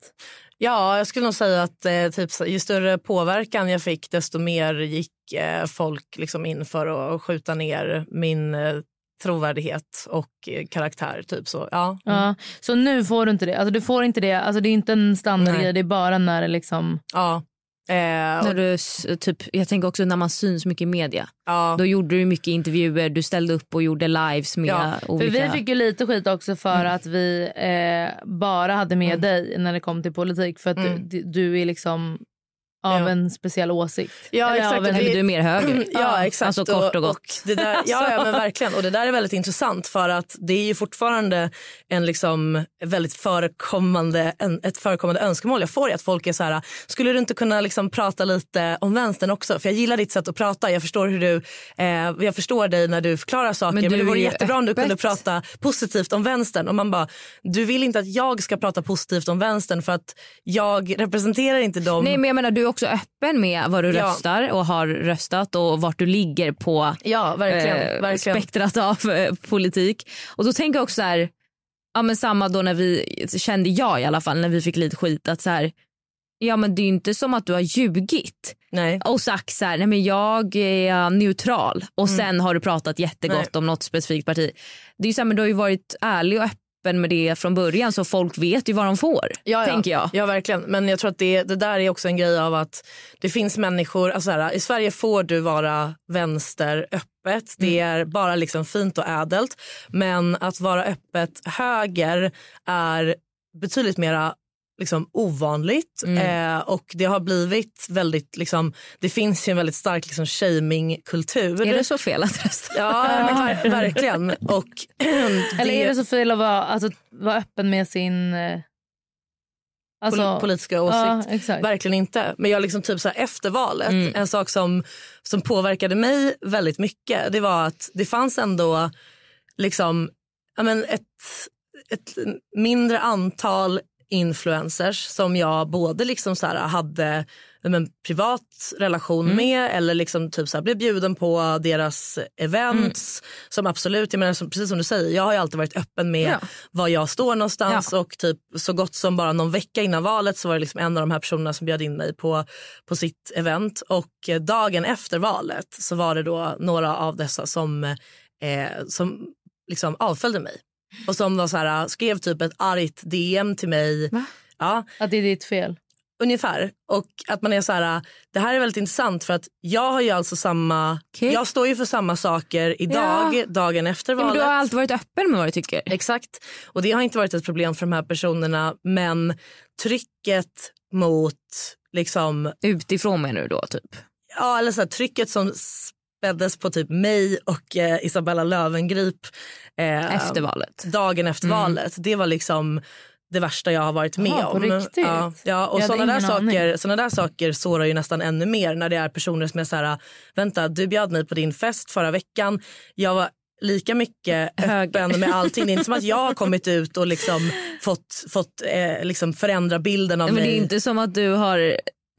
Ja, jag skulle nog säga att eh, typ, ju större påverkan jag fick desto mer gick eh, folk liksom in för att skjuta ner min eh, trovärdighet och eh, karaktär. Typ så. Ja. Mm. Ja. Så nu får du inte det? Alltså, du får inte det. Alltså, det är inte en standardgrej, det är bara när det liksom... Ja. Eh, När du, typ, jag tänker också när man syns mycket i media. ja. Då gjorde du mycket intervjuer, du ställde upp och gjorde lives med Ja, För olika... vi fick ju lite skit också för Mm. att vi eh, bara hade med dig när det kom till politik. För att Mm. du, du är liksom av Ja. en speciell åsikt. Ja, Eller exakt. av en, Eller du är mer höger. Ja, exakt. Alltså kort och gott. det där, ja, ja, men verkligen. Och det där är väldigt intressant för att det är ju fortfarande en liksom väldigt förekommande, en, ett förekommande önskemål jag får är att folk är så här, skulle du inte kunna liksom prata lite om vänstern också? För jag gillar ditt sätt att prata. Jag förstår hur du, eh, jag förstår dig när du förklarar saker. Men Men, du det vore jättebra om du kunde prata positivt om vänstern. Och man bara, du vill inte att jag ska prata positivt om vänstern för att jag representerar inte dem. Nej men jag menar du också öppen med vad du Ja. röstar och har röstat och vart du ligger på Ja, verkligen. eh, verkligen. spektrat av eh, politik. Och då tänker jag också så här, ja men samma då när vi, kände jag i alla fall när vi fick lite skit att så här, ja men det är ju inte som att du har ljugit Nej. och sagt så här, nej men jag är neutral och sen har du pratat jättegott Nej. om något specifikt parti. Det är ju så här, men du har ju varit ärlig och öppen med det från början så folk vet ju vad de får. Ja, ja. jag. Ja, verkligen. Men jag tror att det, det där är också en grej av att det finns människor... Alltså här, I Sverige får du vara vänster öppet. Det Mm. är bara liksom fint och ädelt. Men att vara öppet höger är betydligt mera liksom ovanligt Mm. eh, och det har blivit väldigt liksom, det finns ju en väldigt stark liksom shamingkultur. Är det så fel att rösta? Ja, verkligen. Och Eller är det så fel att vara, alltså, vara öppen med sin... Eh, alltså, pol- politiska åsikt? Ja. Verkligen inte. Men jag liksom typ så här efter valet, Mm. en sak som, som påverkade mig väldigt mycket det var att det fanns ändå liksom, ja, men ett, ett mindre antal influencers som jag både liksom så hade ja, men, privat relation Mm. med eller liksom typ så blev bjuden på deras events. Mm. Som absolut, jag menar, som, precis som du säger, jag har alltid varit öppen med Ja. var jag står någonstans och typ så gott som bara någon vecka innan valet så var det liksom en av de här personerna som bjöd in mig på, på sitt event och dagen efter valet så var det då några av dessa som, eh, som liksom avföljde mig. Och som var så här, skrev typ ett argt DM till mig. Va? Ja, Att det är ditt fel? ungefär. Och att man är så här, det här är väldigt intressant för att jag har ju alltså samma, Okej. jag står ju för samma saker idag, Ja. dagen efter Ja, men valet. du har alltid varit öppen med vad du tycker. Exakt. Och det har inte varit ett problem för de här personerna men trycket mot liksom Utifrån menar du då typ? ja, eller så här, trycket som späddes på typ mig och eh, Isabella Löwengrip eh, Efter valet? dagen efter valet. Det var liksom det värsta jag har varit med Jaha, på om. Ja, ja, och sådana där, saker, såna där saker sårar ju nästan ännu mer när det är personer som är så här, vänta du bjöd mig på din fest förra veckan. Jag var lika mycket öppen med allting. Det är inte som att jag har kommit ut och liksom fått, fått eh, liksom förändra bilden av Men mig. det är inte som att du har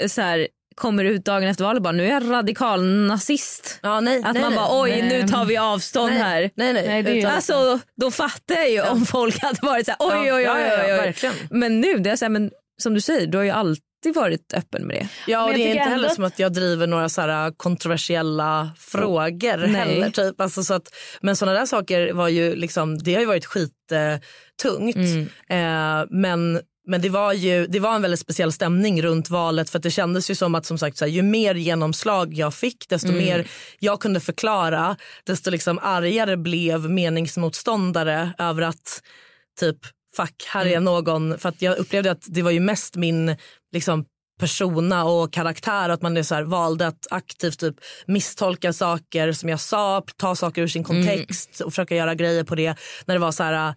eh, så här, kommer ut dagen efter valet och bara nu är jag radikal nazist. ja, nej, Att nej, man nej. bara oj Nej. nu tar vi avstånd nej, här. Nej, nej. Nej, Alltså då fattar jag ju om folk hade varit så här oj Ja, oj oj. ja, ja, oj, oj. verkligen. Men nu det är så här, men som du säger du har ju alltid varit öppen med det. Ja, och det är inte heller att- som att jag driver några så här kontroversiella frågor Nej. heller. Typ. Alltså, så att, men sådana där saker var ju liksom, det har ju varit skittungt. Mm. Eh, men men det var ju det var en väldigt speciell stämning runt valet för det kändes ju som att som sagt så här, ju mer genomslag jag fick desto Mm. mer jag kunde förklara desto liksom argare blev meningsmotståndare över att typ fuck här Mm. är någon för att jag upplevde att det var ju mest min liksom persona och karaktär att man är så här, valde att aktivt typ misstolka saker som jag sa, ta saker ur sin kontext och försöka göra grejer på det när det var så här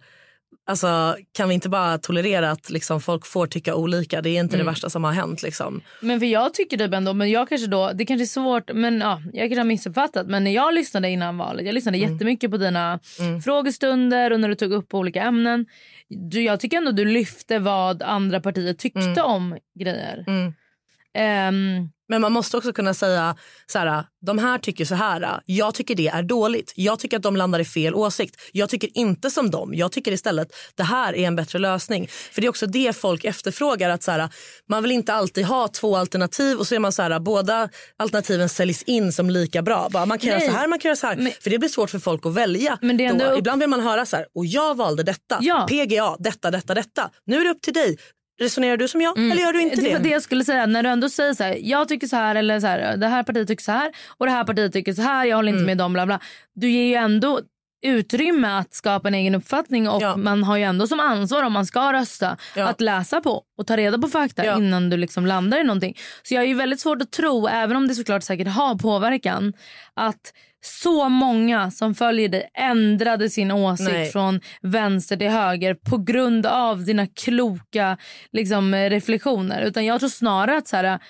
Alltså, kan vi inte bara tolerera att liksom, folk får tycka olika? Det är inte det värsta som har hänt. Liksom. Men för jag tycker typ ändå, men jag kanske då, det kanske är svårt, men ja, jag kanske har missuppfattat. Men när jag lyssnade innan valet, jag lyssnade jättemycket på dina frågestunder och när du tog upp olika ämnen. Du, jag tycker ändå du lyfte vad andra partier tyckte om grejer. Mm. Men man måste också kunna säga så här, de här tycker så här. Jag tycker det är dåligt. Jag tycker att de landar i fel åsikt. Jag tycker inte som dem. Jag tycker istället det här är en bättre lösning. För det är också det folk efterfrågar. Att så här, man vill inte alltid ha två alternativ och så är man så här, båda alternativen säljs in som lika bra. Bara, man kan Nej. göra så här, man kan göra så här. för det blir svårt för folk att välja. Men det är ändå då. Ibland vill man höra så här, och jag valde detta. Ja. PGA, detta, detta, detta. Nu är det upp till dig. Resonerar du som jag eller gör du inte det det? var det jag skulle säga. När du ändå säger så här, jag tycker så här eller så här, det här partiet tycker så här och det här partiet tycker så här, jag håller Mm. inte med dem bla bla. Du ger ju ändå utrymme att skapa en egen uppfattning och Ja. man har ju ändå som ansvar om man ska rösta Ja. att läsa på och ta reda på fakta Ja. innan du liksom landar i någonting. Så jag är ju väldigt svårt att tro, även om det såklart säkert har påverkan, att så många som följer dig ändrade sin åsikt Nej. från vänster till höger på grund av dina kloka liksom, reflektioner. Utan jag tror snarare att så här,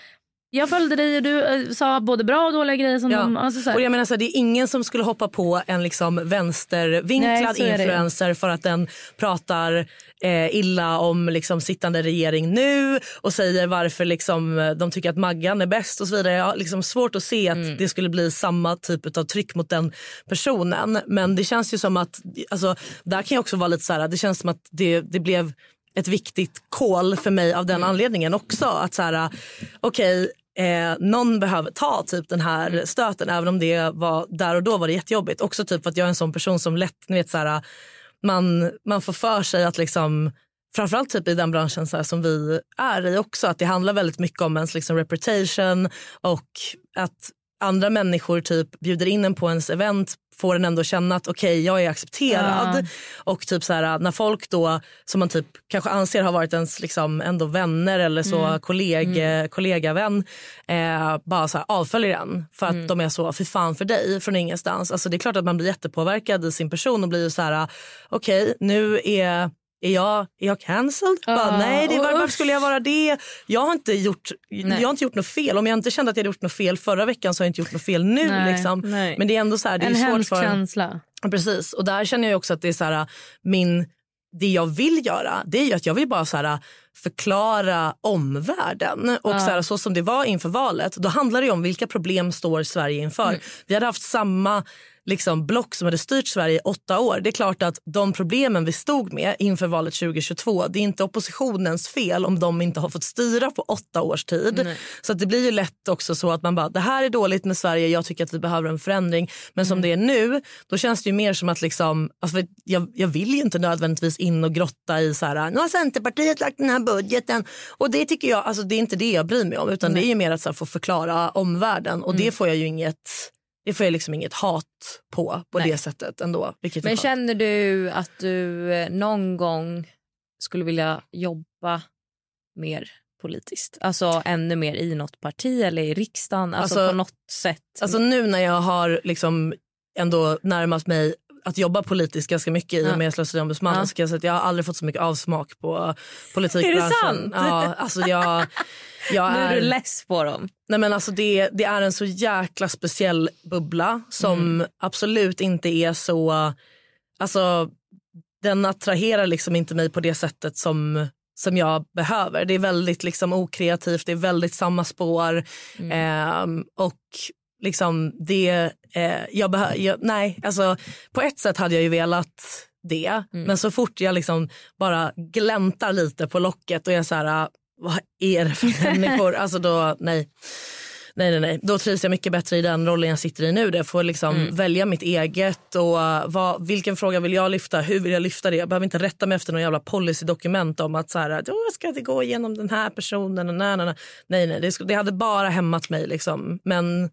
jag följde dig och du eh, sa både bra och dåliga grejer. Som Ja. de, alltså Och jag menar så här, det är ingen som skulle hoppa på en liksom vänstervinklad Nej, influencer för att den pratar eh, illa om liksom sittande regering nu och säger varför liksom, eh, de tycker att Maggan är bäst och så vidare. Jag har liksom svårt att se att Mm. det skulle bli samma typ av tryck mot den personen. Men det känns ju som att, alltså, där kan jag också vara lite så här, det känns som att det, det blev ett viktigt call för mig av den Mm. anledningen också. Att så här, okej, eh, någon behöver ta typ den här Mm. stöten även om det var där och då var det jättejobbigt. Också typ för att jag är en sån person som lätt, ni vet så här, man, man får för sig att liksom Framförallt typ i den branschen så som vi är i också. Att det handlar väldigt mycket om ens liksom, reputation och att andra människor typ bjuder in en på ens event får en ändå känna att okej jag är accepterad. Ja. Och typ så här, när folk då som man typ kanske anser har varit ens liksom ändå vänner eller så kolleg, kollegavän eh, bara så här avföljer en för att de är så fy fan för dig från ingenstans. Alltså det är klart att man blir jättepåverkad i sin person och blir så här okej nu är är jag, är jag cancelled? Bara, nej, det, var, varför skulle jag vara det? Jag har, inte gjort, jag har inte gjort något fel. Om jag inte kände att jag hade gjort något fel förra veckan så har jag inte gjort något fel nu. Nej, liksom. nej. Men det är ändå så här, det är en hemsk för känsla. Precis. Och där känner jag också att det är så här, min, det jag vill göra det är ju att jag vill bara så här, förklara omvärlden. Och Ja. så, här, så som det var inför valet, då handlar det om vilka problem står Sverige inför. Mm. Vi hade haft samma liksom, block som hade styrt Sverige i åtta år. Det är klart att de problemen vi stod med inför valet 2022, det är inte oppositionens fel om de inte har fått styra på åtta års tid. Nej. Så det blir ju lätt också så att man bara, det här är dåligt med Sverige, jag tycker att vi behöver en förändring. Men som det är nu, då känns det ju mer som att liksom, alltså jag, jag vill ju inte nödvändigtvis in och grotta i så här, nu har Centerpartiet lagt den här budgeten. Och det tycker jag, alltså det är inte det jag bryr mig om, utan det är ju mer att så här, få förklara omvärlden. Och det får jag ju inget, det får jag liksom inget hat på, på Nej. det sättet ändå. Men känner du att du eh, någon gång skulle vilja jobba mer politiskt? Alltså ännu mer i något parti eller i riksdagen? Alltså, Alltså- på något sätt? Alltså nu när jag har liksom ändå närmat mig att jobba politiskt ganska mycket i och med slöseriombudsmannen Ja. så kan jag säga att jag har aldrig fått så mycket avsmak på politikbranschen. Är det sant? Ja, alltså jag, jag nu är du less på dem. nej men alltså det, det är en så jäkla speciell bubbla som Mm. absolut inte är så... Alltså, den attraherar liksom inte mig på det sättet som som jag behöver. Det är väldigt liksom okreativt, det är väldigt samma spår. Mm. Ehm, och liksom det, eh, jag behöver, nej, alltså på ett sätt hade jag ju velat det. Mm. Men så fort jag liksom bara gläntar lite på locket och jag så här, vad är det för människor? Alltså då, nej. Nej, nej, nej. Då trivs jag mycket bättre i den rollen jag sitter i nu. Där jag får liksom Mm. välja mitt eget. och vad, Vilken fråga vill jag lyfta? Hur vill jag lyfta det? Jag behöver inte rätta mig efter någon jävla policydokument om att så här, då ska det gå igenom den här personen. Och nej, nej, nej. nej, nej. Det, det hade bara hämmat mig. Liksom. Men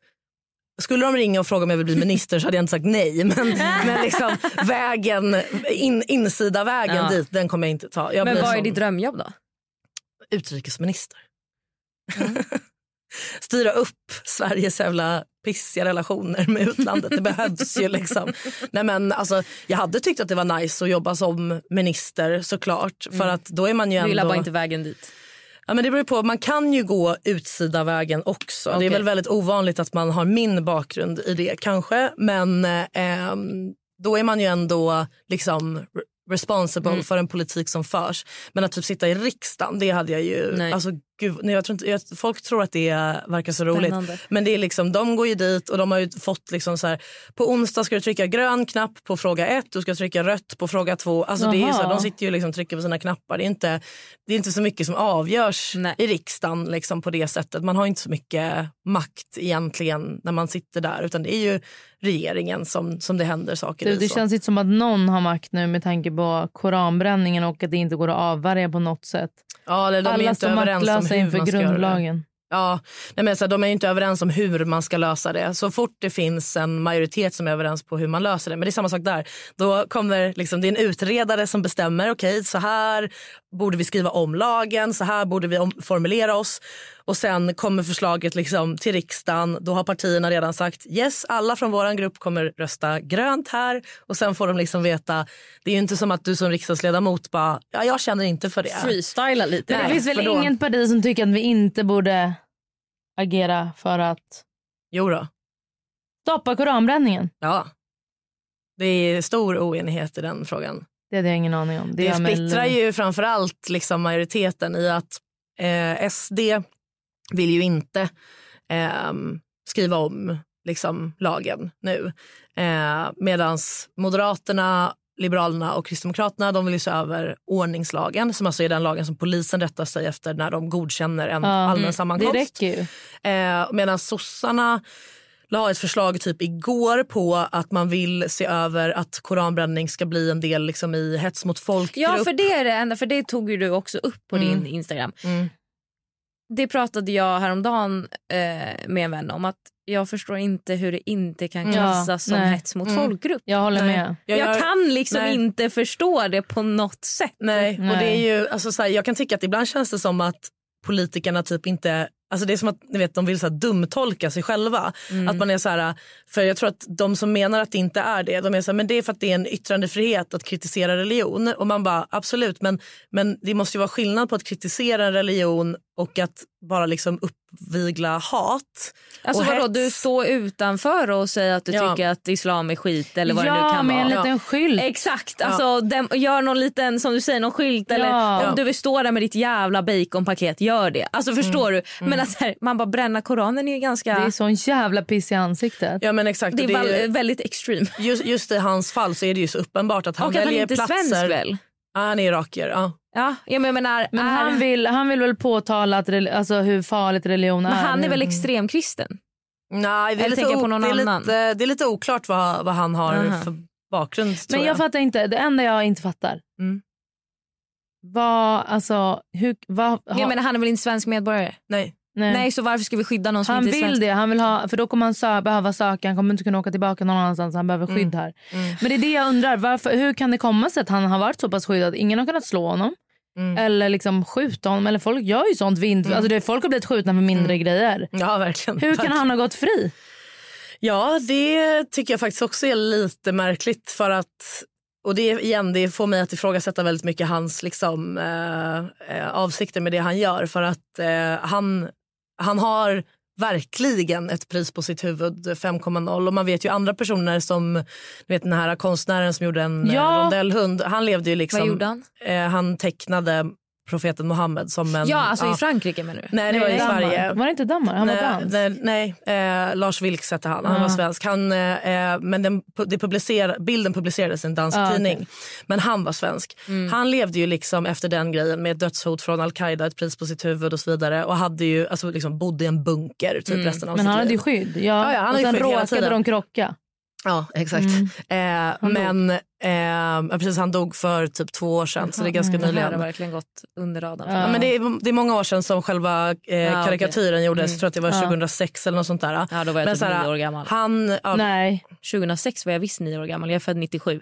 skulle de ringa och fråga om jag vill bli minister så hade jag inte sagt nej. Men, men liksom, vägen, in, insida vägen Ja. dit, den kommer jag inte ta. Jag Men vad är sån ditt drömjobb då? Utrikesminister. Styra upp Sveriges jävla pissiga relationer med utlandet. Det behövs ju. liksom. Nej, men, alltså, jag hade tyckt att det var nice att jobba som minister såklart. För att då är man ju Du gillar ändå... bara inte vägen dit. Ja, men det beror på. Man kan ju gå utsida vägen också. Det Okej. är väl väldigt ovanligt att man har min bakgrund i det kanske. Men eh, ehm, då är man ju ändå liksom responsible Mm. för en politik som förs. Men att typ sitta i riksdagen, det hade jag ju... Nej. Alltså, gud, nej, jag tror inte, jag, folk tror att det verkar så roligt. Spännande. Men det är liksom, de går ju dit och de har ju fått liksom så här, på onsdag ska du trycka grön knapp på fråga ett, du ska trycka rött på fråga två. Alltså det är så här, de sitter ju liksom trycker på sina knappar. Det är inte, det är inte så mycket som avgörs Nej. i riksdagen liksom på det sättet. Man har inte så mycket makt egentligen när man sitter där utan det är ju regeringen som, som det händer saker Du, i. det så. känns inte som att någon har makt nu med tanke på koranbränningen och att det inte går att avvärja på något sätt. ja, de är Alla inte står överens om hur inför grundlagen. Ja, nej men så här, de är inte överens om hur man ska lösa det. Så fort det finns en majoritet som är överens på hur man löser det. Men det är samma sak där. Då kommer liksom, det är en utredare som bestämmer. Okej, så här borde vi skriva om lagen. Så här borde vi om, formulera oss. Och sen kommer förslaget liksom till riksdagen. Då har partierna redan sagt yes, alla från vår grupp kommer rösta grönt här. Och sen får de liksom veta. Det är ju inte som att du som riksdagsledamot bara, ja, jag känner inte för det. Freestyla lite. Men det Nej, finns väl då- inget parti som tycker att vi inte borde agera för att Jo då. stoppa koranbränningen? Ja. Det är stor oenighet i den frågan. Det hade jag ingen aning om. Det, mig splittrar ju framförallt liksom majoriteten i att eh, SD vill ju inte ehm, skriva om liksom, lagen nu. Eh, Medan Moderaterna, Liberalerna och Kristdemokraterna de vill ju se över ordningslagen som alltså är den lagen som polisen rättar sig efter när de godkänner en Ja, allmän mm. sammankomst. Eh, Medan sossarna la ett förslag typ igår på att man vill se över att koranbränning ska bli en del liksom, i hets mot folkgrupp. Ja, för det är det enda. För det tog ju du också upp på Mm. din Instagram. Mm. Det pratade jag häromdagen eh, med en vän om. att Jag förstår inte hur det inte kan Ja, klassas som nej. hets mot Mm. folkgrupp. Jag håller Nej. med. Jag Jag, kan liksom nej. inte förstå det på något sätt. Nej, och det är ju, alltså, så här, jag kan tycka att ibland känns det som att politikerna typ inte... Alltså det är som att ni vet, de vill så dumtolka sig själva. Mm. Att man är så här, för Jag tror att de som menar att det inte är det, de är så här, men det är för att det är en yttrandefrihet att kritisera religion. Och man bara absolut, men, men det måste ju vara skillnad på att kritisera en religion och att bara liksom uppvigla hat. Alltså vadå, hets. du står utanför och säger att du Ja. tycker att islam är skit eller vad det nu Ja, kan med en vara. liten skylt. Exakt, alltså dem, gör någon liten som du säger någon skylt eller Ja. om du vill stå där med ditt jävla baconpaket, gör det. Alltså förstår Mm. du? Men att så här, man bara bränna koranen är ju ganska... Det är sån jävla piss i ansiktet. Ja men exakt. det är, det är väl- ju- väldigt extreme. just, just i hans fall så är det ju så uppenbart att han Och att han väljer inte är platser. svensk väl? Ja, han är irakier. Ja. Ja, men jag menar, Men är, han vill, han vill väl påtala att, alltså, hur farligt religion är. men han är väl extremkristen? Nej, det är, Eller lite, jag på någon det, är annan? lite, det är lite oklart vad, vad han har Aha. för bakgrund. Men jag fattar inte. Det enda jag inte fattar. Mm. Vad, alltså, hur, vad, Jag menar, han är väl inte svensk medborgare? Nej. Nej. Nej, så varför ska vi skydda någon som Han inte är vill svensk? det. Han vill ha, för då kommer han sö- behöva söka. Han kommer inte kunna åka tillbaka någon annanstans. Han behöver skydd här. Mm. Men det är det jag undrar. Varför, hur kan det komma sig att han har varit så pass skyddad? Ingen har kunnat slå honom. Mm. Eller liksom skjuta honom. Eller folk gör ju sånt. Vind, alltså det, folk har blivit skjutna för mindre grejer. Ja, verkligen. Hur kan han ha gått fri? Ja, det tycker jag faktiskt också är lite märkligt. för att och det, igen, det får mig att ifrågasätta väldigt mycket hans liksom, eh, eh, avsikter med det han gör. För att eh, han, han har verkligen ett pris på sitt huvud, 5,0. Och man vet ju andra personer som, du vet den här konstnären som gjorde en Ja. rondellhund. Han levde ju liksom, Vad gjorde han? Eh, han tecknade profeten Muhammed som en... Ja, alltså i Frankrike menar du? Nej, det var i Danmark. Sverige. Var det inte Danmark? Han var nej, dans. nej, nej eh, Lars Vilks hette han. Han Ja. var svensk. Han, eh, men den, det publicer, bilden publicerades i en dansk Ah, tidning. okej. Men han var svensk. Mm. Han levde ju liksom efter den grejen med ett dödshot från al-Qaida, ett pris på sitt huvud och så vidare. Och hade ju, alltså, liksom, bodde i en bunker typ resten av Men sitt han hade ju liv. skydd. Ja. Ja, ja, han och hade sen råkade de krocka. Ja, exakt. Mm. Eh, Han dog. men eh, ja, precis, han dog för typ två år sedan, så det är ganska Mm, Det här nyligen. har verkligen gått under radarn. Ja. Ja, men det, är, det är många år sedan som själva eh, Ja, karikatyren gjordes. Mm. Jag tror att det var Ja. 2006 eller något sånt där. Ja, då var jag Men typ så här, nio år gammal. Han... Ja, Nej, 2006 var jag visst nio år gammal. Jag är född 97.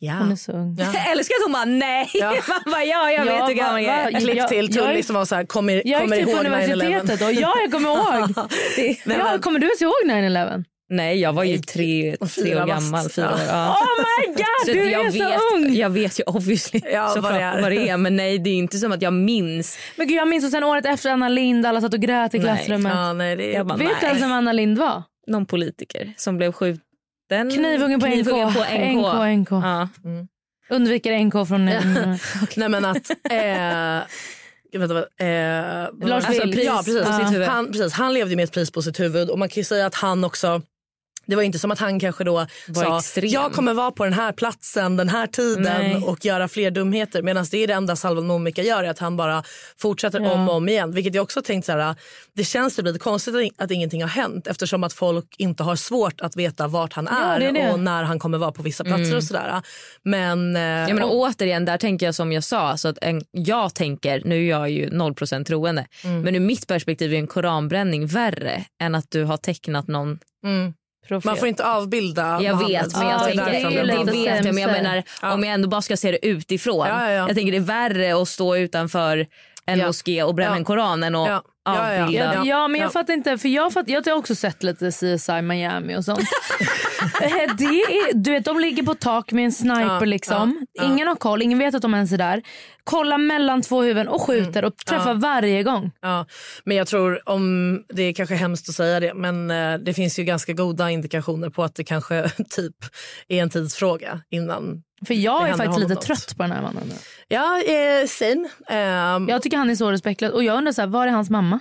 ja. hon är så ung. Ja. Jag älskar att hon bara nej. Ja. Man bara, ja, jag Ja, vet hur va- gammal jag är. Klipp Jag- till jag Tully som var så här, kommer, Jag kommer gick till ihåg på 9-11. universitetet och ja, jag kommer ihåg. Nej, ja, kommer du ens ihåg 9-11? Nej, jag var ju tre, tre år gammal. Fyra Ja. år. Ja. Oh my god, Så du jag är så vet, ung! Jag vet ju obviously Ja, såklart vad det är. vad det är. Men nej, det är inte som att jag minns. Men gud, jag minns och sen året efter Anna Lind, alla satt och grät i Nej. klassrummet. Ja, nej, det är... Jag bara, Vet du ens vem Anna Lind var? Någon politiker som blev skjuten. Knivhuggen på NK. Knivhuggen på NK. NK, NK. Ja. Undviker NK från... Nej men att... Eh, vänta, vad- eh, Lars alltså, Vilks. ja, precis. på sitt huvud. Han, precis. Han levde ju med ett pris på sitt huvud och man kan ju säga att han också det var inte som att han kanske då sa extrem. jag kommer vara på den här platsen den här tiden Nej. och göra fler dumheter. Medan det är det enda Salvan Momika gör att han bara fortsätter Ja. om och om igen. Vilket jag också tänkt så här, det känns typ lite konstigt att- ingenting har hänt eftersom att folk inte har svårt att veta vart han Ja, är det är det. och när han kommer vara på vissa platser och sådär. Men, eh, Ja, men och- återigen, där tänker jag som jag sa. Så att en, jag tänker, nu är jag ju 0% troende, Mm. men ur mitt perspektiv är en koranbränning värre än att du har tecknat någon mm. Profet. Man får inte avbilda Jag Mohammed. vet, men jag Ja, tänker, det är det, lite vet jag, men jag sämre. menar Ja. om jag ändå bara ska se det utifrån. Ja, ja, ja. Jag tänker det är värre att stå utanför en moské och bränna en koran än att Ja. Ja, ja, ja. Ja, ja, men jag Ja. fattar inte. För jag, fatt, jag har också sett lite CSI Miami och sånt. Eh, det är, du vet, de ligger på tak med en sniper. Ja, liksom. ja, ja. Ingen har koll, ingen vet att de ens är där. Kollar mellan två huvuden och skjuter och träffar varje gång. Ja, men jag tror, om det är kanske hemskt att säga det, men eh, det finns ju ganska goda indikationer på att det kanske typ är en tidsfråga innan. För jag är faktiskt lite något. trött på den här mannen nu. Ja, eh, same. Ehm, Jag tycker han är så respektlös. Och jag undrar så här, var är hans mamma?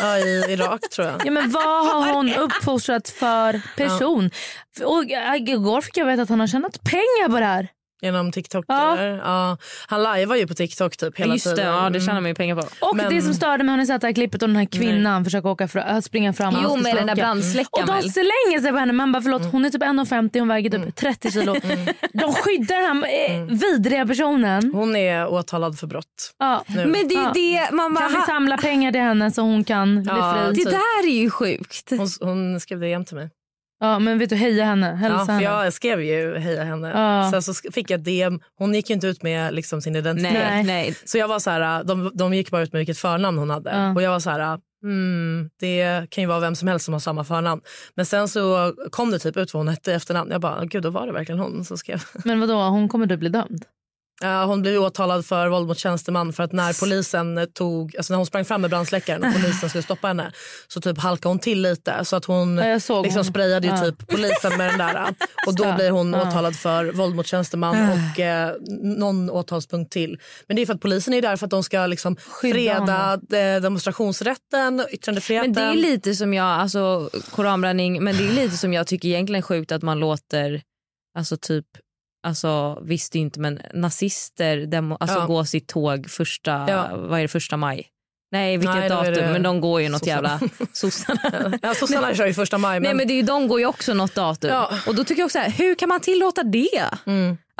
Ja, I Irak tror jag. Ja, men vad har hon uppfostrat för person? Och äh, igår fick jag veta att han har tjänat pengar på det här. Genom TikTok. Ja. Eller? Ja, han lajvar ju på TikTok typ hela Just det, tiden. ja, det Mm. tjänar man ju pengar på. Och Men- det som störde mig, har ni sett det här klippet och den här kvinnan försöker åka fra, äh, springa fram. och Jo, med den där släcka. brandsläckaren Och de slänger sig på henne. Man bara förlåt, hon är typ 1,50 hon väger typ 30 kilo. De skyddar den här eh, vidriga personen. Hon är åtalad för brott. Ja. Nu. Men det är Ja. det man bara... Kan vi samla pengar till henne så hon kan bli Ja, fri? Det typ. där är ju sjukt. Hon, hon skrev det hem till mig. Ja, men vet du, heja henne. Hälsa Ja, för henne. jag skrev ju heja henne. Ja. Sen så fick jag DM. Hon gick ju inte ut med liksom, sin identitet. Nej, Nej. Så jag var så här, de, de gick bara ut med vilket förnamn hon hade. Ja. Och jag var så här, mm, det kan ju vara vem som helst som har samma förnamn. Men sen så kom det typ ut vad hon hette i efternamn. Jag bara, gud då var det verkligen hon som skrev. Men vadå, hon kommer du bli dömd? Ja, hon blev åtalad för våld mot tjänsteman för att när polisen tog, alltså när hon sprang fram med brandsläckaren och polisen skulle stoppa henne så typ halkade hon till lite så att hon liksom hon. sprayade ju Ja. typ polisen med den där och då blir hon Ja. åtalad för våld mot tjänsteman och eh, någon åtalspunkt till. Men det är för att polisen är där för att de ska liksom Skydda freda eh, demonstrationsrätten, yttrandefriheten. Men det är lite som jag, alltså koranbränning, men det är lite som jag tycker egentligen sjukt att man låter, alltså typ, alltså visst inte men nazister demo, alltså Ja. gå sitt tåg första, Ja. vad är det, första maj? Nej vilket Nej, datum, det men de går ju något sossarna. jävla, sossarna. Ja, sossarna kör ju första maj. Nej men det är ju, de går ju också något datum. Ja. Och då tycker jag också så här, hur kan man tillåta det?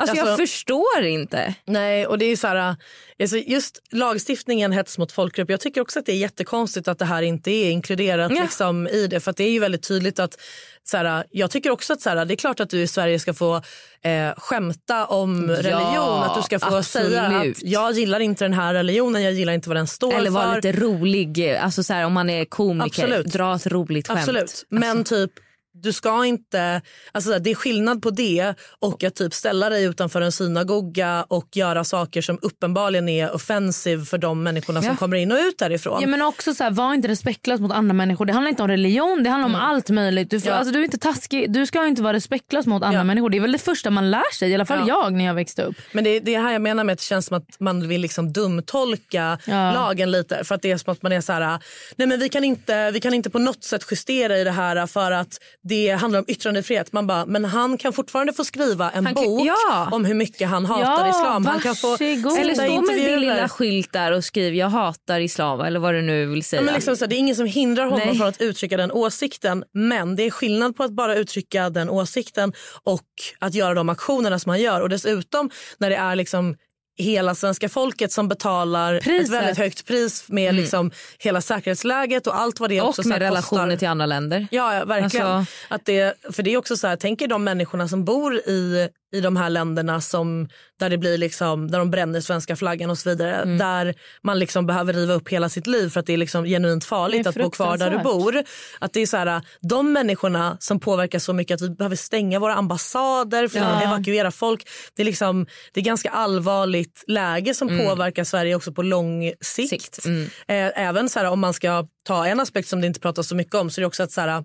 Alltså, jag Alltså- förstår inte. Nej, och det är så här, alltså just lagstiftningen hets mot folkgrupp. Jag tycker också att det är jättekonstigt att det här inte är inkluderat Ja. liksom, i det. För att det är ju väldigt tydligt att så här, jag tycker också att så här, det är klart att du i Sverige ska få eh, skämta om Ja, religion. Att du ska få säga absolut. att jag gillar inte den här religionen, jag gillar inte vad den står Eller för. vara lite rolig, alltså så här, om man är komiker, Absolut. dra ett roligt skämt. Absolut. Men typ du ska inte, alltså det är skillnad på det och att typ ställa dig utanför en synagoga och göra saker som uppenbarligen är offensive för de människorna som Ja. kommer in och ut därifrån. Ja, men också så här, var inte respektlös mot andra människor. Det handlar inte om religion, det handlar om allt möjligt. Du, får, Mm. Ja. alltså, du, är inte taskig, du ska inte vara respektlös mot andra Ja. människor. Det är väl det första man lär sig, i alla fall Ja. jag när jag växte upp. Men det är det här jag menar med att det känns som att man vill liksom dumtolka lagen lite. För att det är som att man är så här, nej men vi kan, inte, vi kan inte på något sätt justera i det här för att det handlar om yttrandefrihet. Man bara, men han kan fortfarande få skriva en Han kan- bok ja. om hur mycket han hatar Ja, islam. Han kan få. Eller stå med din lilla skylt där och skriv jag hatar islam eller vad du nu vill säga. Ja, men liksom så, det är ingen som hindrar honom Nej. från att uttrycka den åsikten. Men det är skillnad på att bara uttrycka den åsikten och att göra de aktionerna som han gör. Och dessutom när det är liksom hela svenska folket som betalar Priset. ett väldigt högt pris med liksom hela säkerhetsläget och allt vad det och också så med relationer kostar. till andra länder. Ja, ja verkligen. Alltså- Att det, för det är också så här, tänk er de människorna som bor i, i de här länderna som, där det blir liksom, där de bränner svenska flaggan och så vidare. Mm. Där man liksom behöver riva upp hela sitt liv för att det är liksom genuint farligt att bo kvar där du bor. Att det är så här, de människorna som påverkar så mycket att vi behöver stänga våra ambassader för att evakuera folk. Det är, liksom, det är ganska allvarligt läge som påverkar Sverige också på lång sikt. Sikt, mm. Eh, även så här, om man ska ta en aspekt som det inte pratas så mycket om så är det också att så här,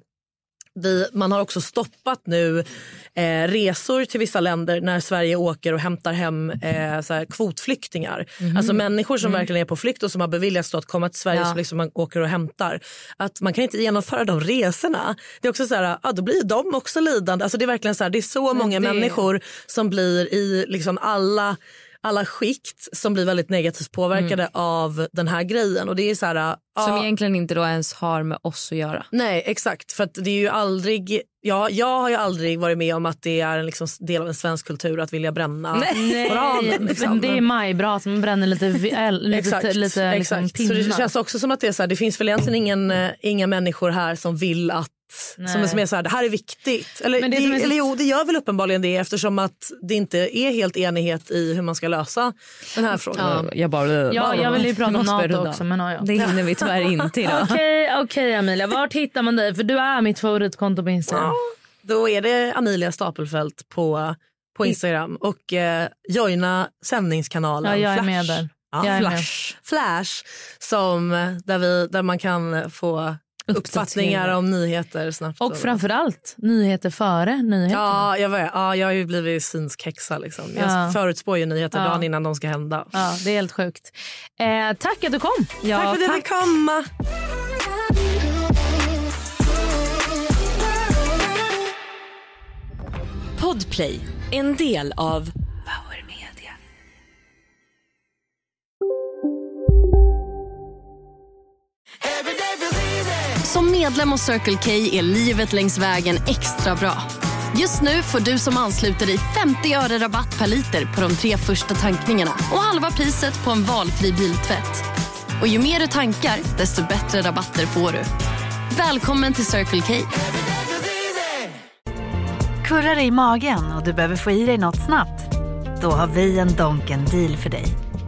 vi, man har också stoppat nu eh, resor till vissa länder när Sverige åker och hämtar hem eh, så här, kvotflyktingar. Alltså människor som verkligen är på flykt och som har beviljats att komma till Sverige Ja. som liksom man åker och hämtar. Att man kan inte genomföra de resorna. Det är också så här, ja, då blir de också lidande. Alltså det är verkligen så här, det är så många det- människor som blir i liksom alla alla skikt som blir väldigt negativt påverkade av den här grejen. Och det är så här, Som ja, egentligen inte då ens har med oss att göra. Nej, exakt. För att det är ju aldrig... Ja, jag har ju aldrig varit med om att det är en liksom del av en svensk kultur att vilja bränna Koranen. Liksom. Men det är majbras, man bränner lite, äl- lite, Exakt. lite liksom exakt. Så det pinnar. känns också som att det är så här, det finns väl egentligen ingen, eh, inga människor här som vill att som som är så här, det här är viktigt. Eller, Men det det är så- eller jo, det gör väl uppenbarligen det eftersom att det inte är helt enighet i hur man ska lösa den här frågan. Jag bara... Ja, jag vill ju prata om Nato runda. också. Men ja, ja. Det hinner vi tyvärr inte idag. Okej, okej Amelia. Vart hittar man dig? För du är mitt favoritkonto på Instagram. Då är det Amelia Stapelfelt på, på Instagram och eh, joina sändningskanalen Ja, jag är Flash. med där. Ja, med. Flash. Flash som, eh, där, vi, där man kan få uppfattningar om nyheter snabbt. Och framförallt nyheter före nyheter. Ja, jag, vet, ja, jag har ju blivit synsk häxa. Liksom. Jag Ja. förutspår ju nyheter Ja. dagen innan de ska hända. Ja, det är helt sjukt. Eh, tack att du kom. Ja, tack för att jag fick komma. Podplay, en del av Power Media. Som medlem hos Circle K är livet längs vägen extra bra. Just nu får du som ansluter dig 50 öre rabatt per liter på de tre första tankningarna och halva priset på en valfri biltvätt. Och ju mer du tankar, desto bättre rabatter får du. Välkommen till Circle K. Kurrar i magen och du behöver få i dig något snabbt? Då har vi en Donken deal för dig.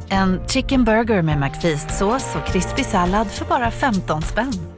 En chicken burger med McFeast-sås och krispig sallad för bara 15 spänn.